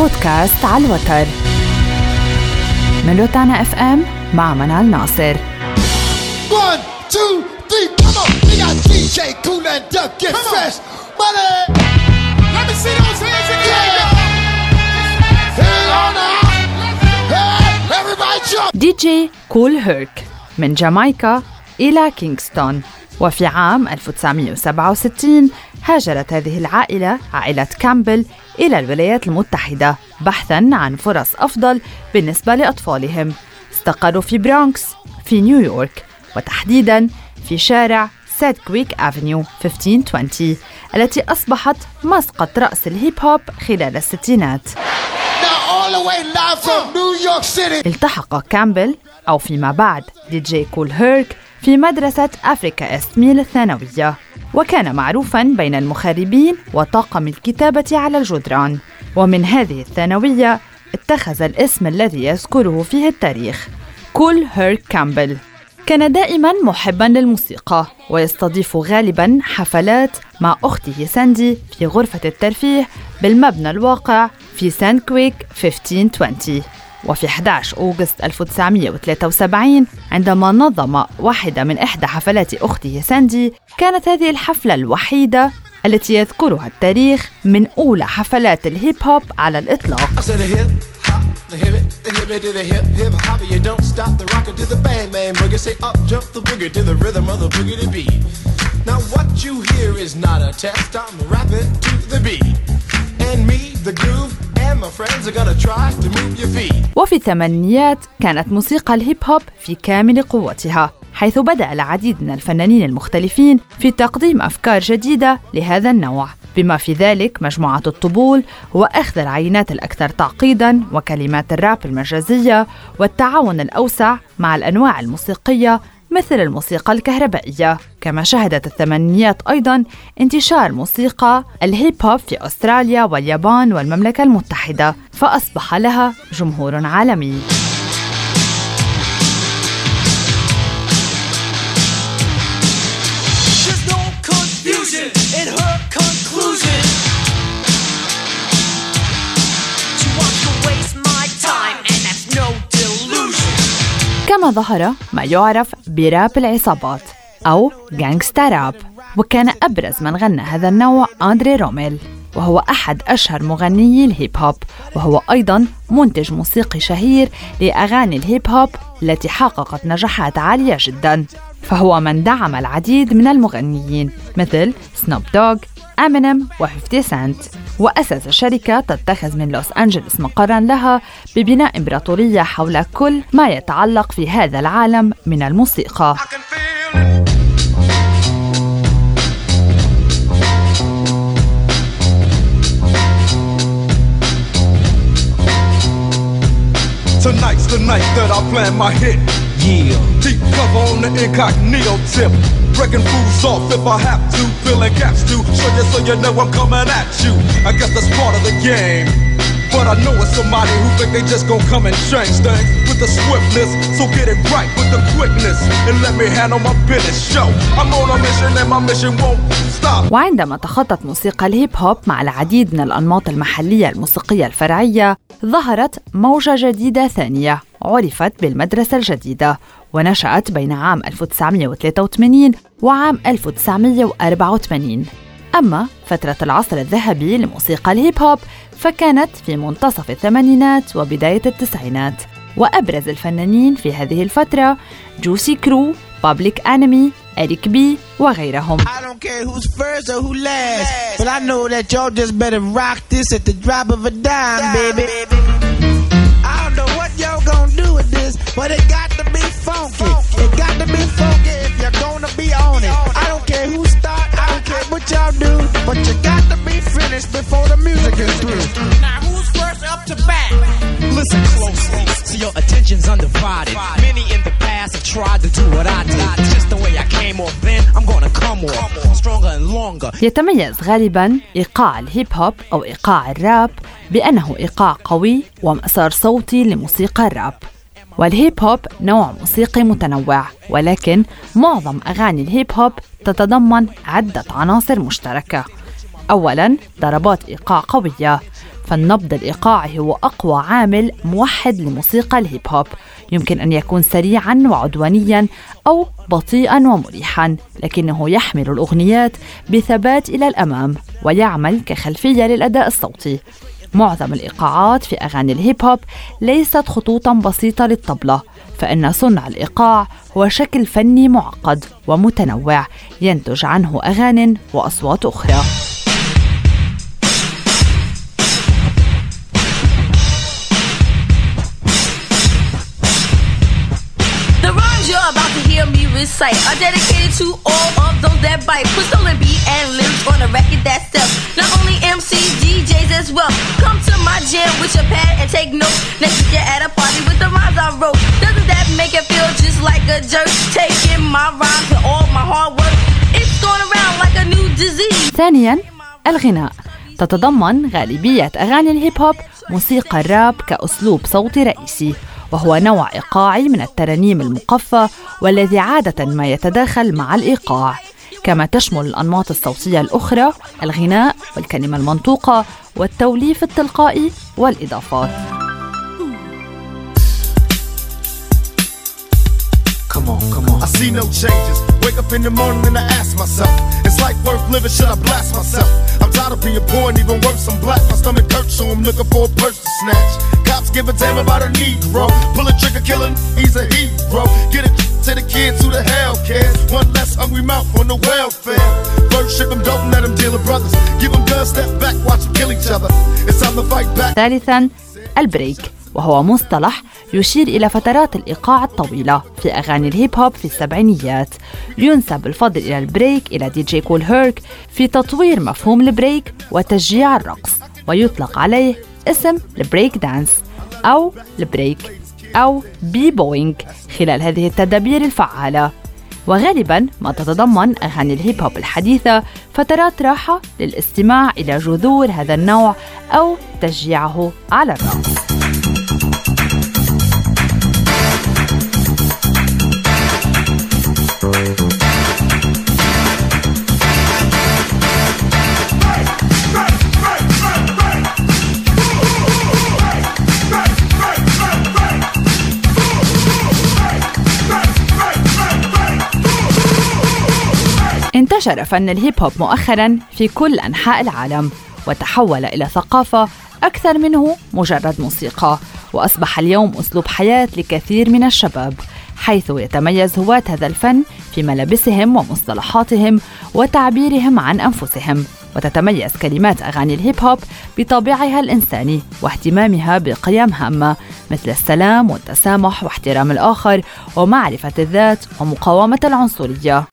بودكاست على الوتر من روتانا اف ام مع منال ناصر One, two, three, come on. We got DJ Cool and Duck get fresh. Money. Let me see those hands again. Hang on now. Hey, everybody jump. دي جي كول هيرك من جامايكا إلى كينغستون وفي عام 1967 هاجرت هذه العائلة عائلة كامبل إلى الولايات المتحدة بحثاً عن فرص أفضل بالنسبة لأطفالهم استقروا في برونكس في نيويورك وتحديداً في شارع سيد كويك أفنيو 1520 التي أصبحت مسقط رأس الهيب هوب خلال الستينات. التحق كامبل أو فيما بعد دي جي كول هيرك في مدرسة أفريكا إست ميل الثانوية. وكان معروفا بين المخربين وطاقم الكتابة على الجدران. ومن هذه الثانوية اتخذ الاسم الذي يذكره فيه التاريخ كول هيرك كامبل. كان دائما محبا للموسيقى ويستضيف غالبا حفلات مع أخته ساندي في غرفة الترفيه بالمبنى الواقع في ساند كويك 1520 وفي 11 أوغست 1973 عندما نظم واحدة من إحدى حفلات أخته ساندي كانت هذه الحفلة الوحيدة التي يذكرها التاريخ من أولى حفلات الهيب هوب على الإطلاق. And me, the groove, وفي الثمانينيات كانت موسيقى الهيب هوب في كامل قوتها حيث بدأ العديد من الفنانين المختلفين في تقديم أفكار جديدة لهذا النوع. بما في ذلك مجموعة الطبول وأخذ العينات الأكثر تعقيداً وكلمات الراب المجازية والتعاون الأوسع مع الأنواع الموسيقية مثل الموسيقى الكهربائية. كما شهدت الثمانينيات أيضا انتشار موسيقى الهيب هوب في أستراليا واليابان والمملكة المتحدة فأصبح لها جمهور عالمي. كما ظهر ما يعرف براب العصابات أو gangsta rap وكان أبرز من غنى هذا النوع أندري روميل وهو أحد أشهر مغنيي الهيب هوب وهو أيضا منتج موسيقي شهير لأغاني الهيب هوب التي حققت نجاحات عالية جدا. فهو من دعم العديد من المغنيين مثل سنوب دوغ امينيم و50 سنت وأسس شركة تتخذ من لوس أنجلوس مقرا لها ببناء إمبراطورية حول كل ما يتعلق في هذا العالم من الموسيقى. Tonight's the night that I plan my hit. Yeah. Deep cover on the incognito tip. Breaking fools off if I have to. Filling gaps to show you so you know I'm coming at you. I guess that's part of the game. But I know it's somebody who think they just gonna come and change things with the swiftness. So get it right with the quickness and let me handle my business. Show I'm on a mission and my mission won't. وعندما تخطت موسيقى الهيب هوب مع العديد من الأنماط المحلية الموسيقية الفرعية ظهرت موجة جديدة ثانية عرفت بالمدرسة الجديدة ونشأت بين عام 1983 وعام 1984 أما فترة العصر الذهبي لموسيقى الهيب هوب فكانت في منتصف الثمانينات وبداية التسعينات. وأبرز الفنانين في هذه الفترة جوسي كرو بابليك أنمي إريك بي وغيرهم. I don't care who's first or who last, but it got to be funky. It got to be funky if you're gonna be on it. I don't care who start, I don't care what y'all do, but you got to be finished before the music is through. Now who's first up to bat? Listen closely, so your attention's undivided. Many in the past have tried to do what I did. Just the way I came off then, I'm gonna come off stronger and longer. يتميز غالبا ايقاع الهيب هوب أو ايقاع الراب بانه ايقاع قوي ومسار صوتي لموسيقى الراب والهيب هوب نوع موسيقي متنوع ولكن معظم أغاني الهيب هوب تتضمن عدة عناصر مشتركة. أولاً ضربات إيقاع قوية. فالنبض الإيقاعي هو أقوى عامل موحد لموسيقى الهيب هوب. يمكن أن يكون سريعا وعدوانيا أو بطيئا ومريحا لكنه يحمل الأغنيات بثبات إلى الأمام ويعمل كخلفية للأداء الصوتي. معظم الإيقاعات في أغاني الهيب هوب ليست خطوطا بسيطة للطبلة فإن صنع الإيقاع هو شكل فني معقد ومتنوع ينتج عنه أغان وأصوات أخرى. Recite are dedicated to all of those that bite. Put stolen beat and lyrics on a record that sells. Not only MCs, DJs as well. Come to my jam with your pad and take notes. Next week you're at a party with the rhymes I wrote. Doesn't that make it feel just like a jerk? Taking my rhymes and all my hard work. It's going around like a new disease. ثانيا الغناء تتضمن غالبية أغاني الهيب هوب موسيقى الراب كأسلوب صوتي رئيسي وهو نوع إيقاعي من الترانيم المقفى والذي عادة ما يتداخل مع الإيقاع كما تشمل الأنماط الصوتية الأخرى الغناء والكلمة المنطوقة والتوليف التلقائي والإضافات. I'm tired of being Cops give a damn about a Negro. Pull a trigger, killing, he's a hero. Get it to the kids who the hell cares. One less hungry mouth on the welfare. First ship them, don't let them deal with brothers. Give them guns, step back, watch them kill each other. It's time to fight back. ثالثا البريك وهو مصطلح يشير إلى فترات الإيقاع الطويلة في أغاني الهيب هوب في السبعينيات ينسب الفضل إلى البريك إلى دي جي كول هيرك في تطوير مفهوم البريك وتشجيع الرقص ويطلق عليه اسم ال break dance أو ال break أو b-boying خلال هذه التدابير الفعالة. وغالبا ما تتضمن أغاني الهيب هوب الحديثة فترات راحة للاستماع إلى جذور هذا النوع أو تشجيعه على الرقص. انتشر فن الهيب هوب مؤخرا في كل أنحاء العالم وتحول إلى ثقافة أكثر منه مجرد موسيقى وأصبح اليوم أسلوب حياة لكثير من الشباب حيث يتميز هواة هذا الفن في ملابسهم ومصطلحاتهم وتعبيرهم عن أنفسهم وتتميز كلمات أغاني الهيب هوب بطابعها الإنساني واهتمامها بقيم هامة مثل السلام والتسامح واحترام الآخر ومعرفة الذات ومقاومة العنصرية.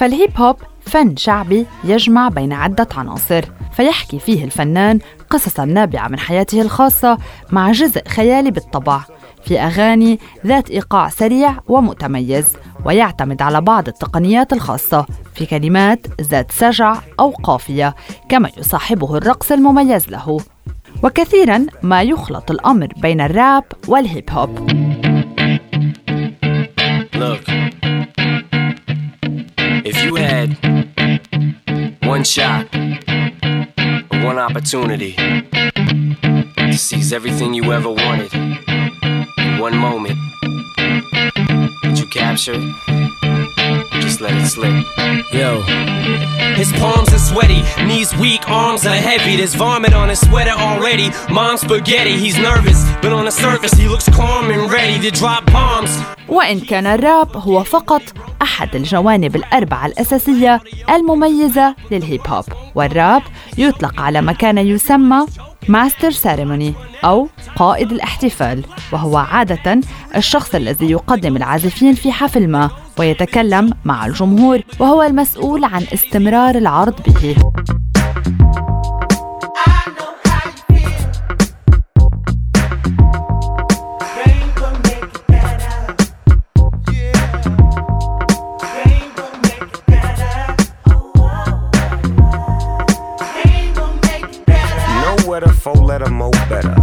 فالهيب هوب فن شعبي يجمع بين عدة عناصر فيحكي فيه الفنان قصصا نابعة من حياته الخاصة مع جزء خيالي بالطبع في أغاني ذات إيقاع سريع ومتميز ويعتمد على بعض التقنيات الخاصة في كلمات ذات سجع أو قافية كما يصاحبه الرقص المميز له. وكثيرا ما يخلط الأمر بين الراب والهيب هوب. Look, if you had one shot, or one opportunity to seize everything you ever wanted in one moment, would you capture it? Or Just let it slip. Yo. His palms are sweaty, knees weak, arms are heavy. There's vomit on his sweater already. Mom's spaghetti, he's nervous, but on the surface he looks calm and ready to drop bombs. وإن كان الراب هو فقط أحد الجوانب الأربعة الأساسية المميزة للهيب هوب والراب يطلق على ما كان يسمى master ceremony أو قائد الاحتفال وهو عادة الشخص الذي يقدم العازفين في حفل ما ويتكلم مع الجمهور وهو المسؤول عن استمرار العرض به. with a four letter mo better.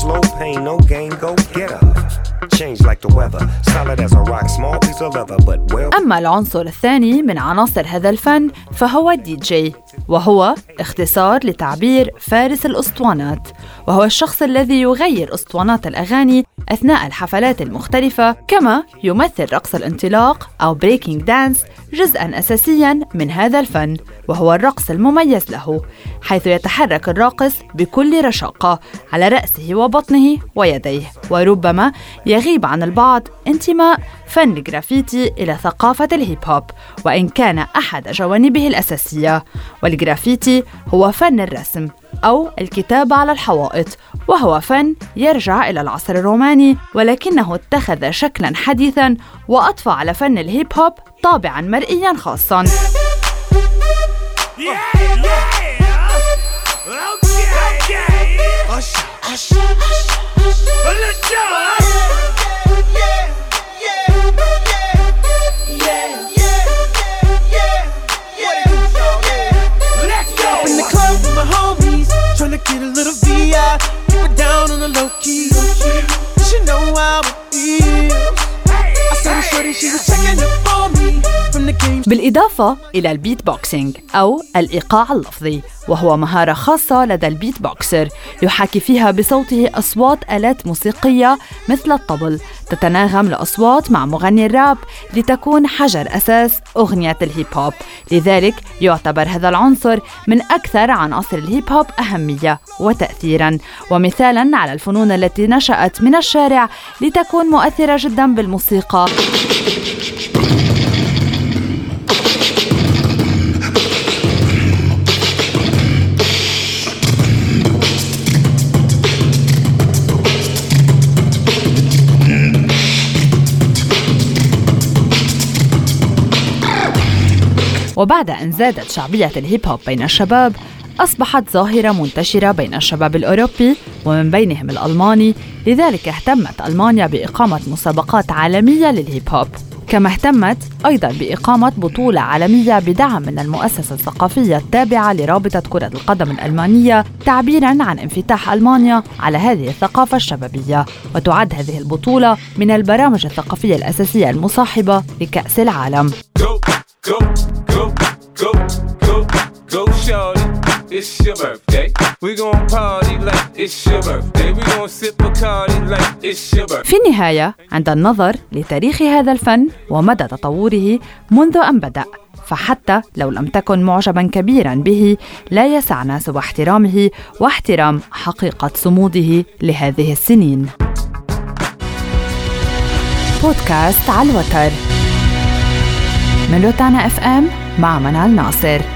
Slow pain, no gain, go get her. Change like the weather, solid as a rock, small piece of leather, but well. أما العنصر الثاني من عناصر هذا الفن فهو الدي جي وهو اختصار لتعبير فارس الأسطوانات وهو الشخص الذي يغير أسطوانات الأغاني أثناء الحفلات المختلفة كما يمثل رقص الانطلاق أو breaking dance جزءا أساسيا من هذا الفن وهو الرقص المميز له حيث يتحرك الراقص بكل رشاقة على رأسه وبطنه ويديه وربما يغيب عن البعض انتماء فن الجرافيتي إلى ثقافة الهيب هوب وإن كان أحد جوانبه الأساسية. والجرافيتي هو فن الرسم أو الكتابة على الحوائط وهو فن يرجع إلى العصر الروماني ولكنه اتخذ شكلا حديثا وأضفى على فن الهيب هوب طابعا مرئيا خاصا. بالإضافة إلى ال beatboxing أو الإيقاع اللفظي وهو مهارة خاصة لدى ال beatboxer يحاكي فيها بصوته أصوات آلات موسيقية مثل الطبل. تتناغم لأصوات مع مغني الراب لتكون حجر أساس أغنية الهيب هوب لذلك يعتبر هذا العنصر من أكثر عناصر الهيب هوب أهمية وتأثيرا. ومثالا على الفنون التي نشأت من الشارع لتكون مؤثرة جدا بالموسيقى. وبعد أن زادت شعبية الهيب هوب بين الشباب أصبحت ظاهرة منتشرة بين الشباب الأوروبي ومن بينهم الألماني لذلك اهتمت ألمانيا بإقامة مسابقات عالمية للهيب هوب كما اهتمت أيضا بإقامة بطولة عالمية بدعم من المؤسسة الثقافية التابعة لرابطة كرة القدم الألمانية تعبيرا عن انفتاح ألمانيا على هذه الثقافة الشبابية. وتعد هذه البطولة من البرامج الثقافية الأساسية المصاحبة لكأس العالم. Go, go, shorty. It's your birthday. We gon' party like it's your birthday. We gon' sip a party like it's your birthday. في النهاية عند النظر لتاريخ هذا الفن ومدى تطوره منذ أن بدأ فحتى لو لم تكن معجبا كبيرا به لا يسعنا سوى احترامه واحترام حقيقة صموده لهذه السنين بودكاست على الوتر من روتانا اف ام مع منال ناصر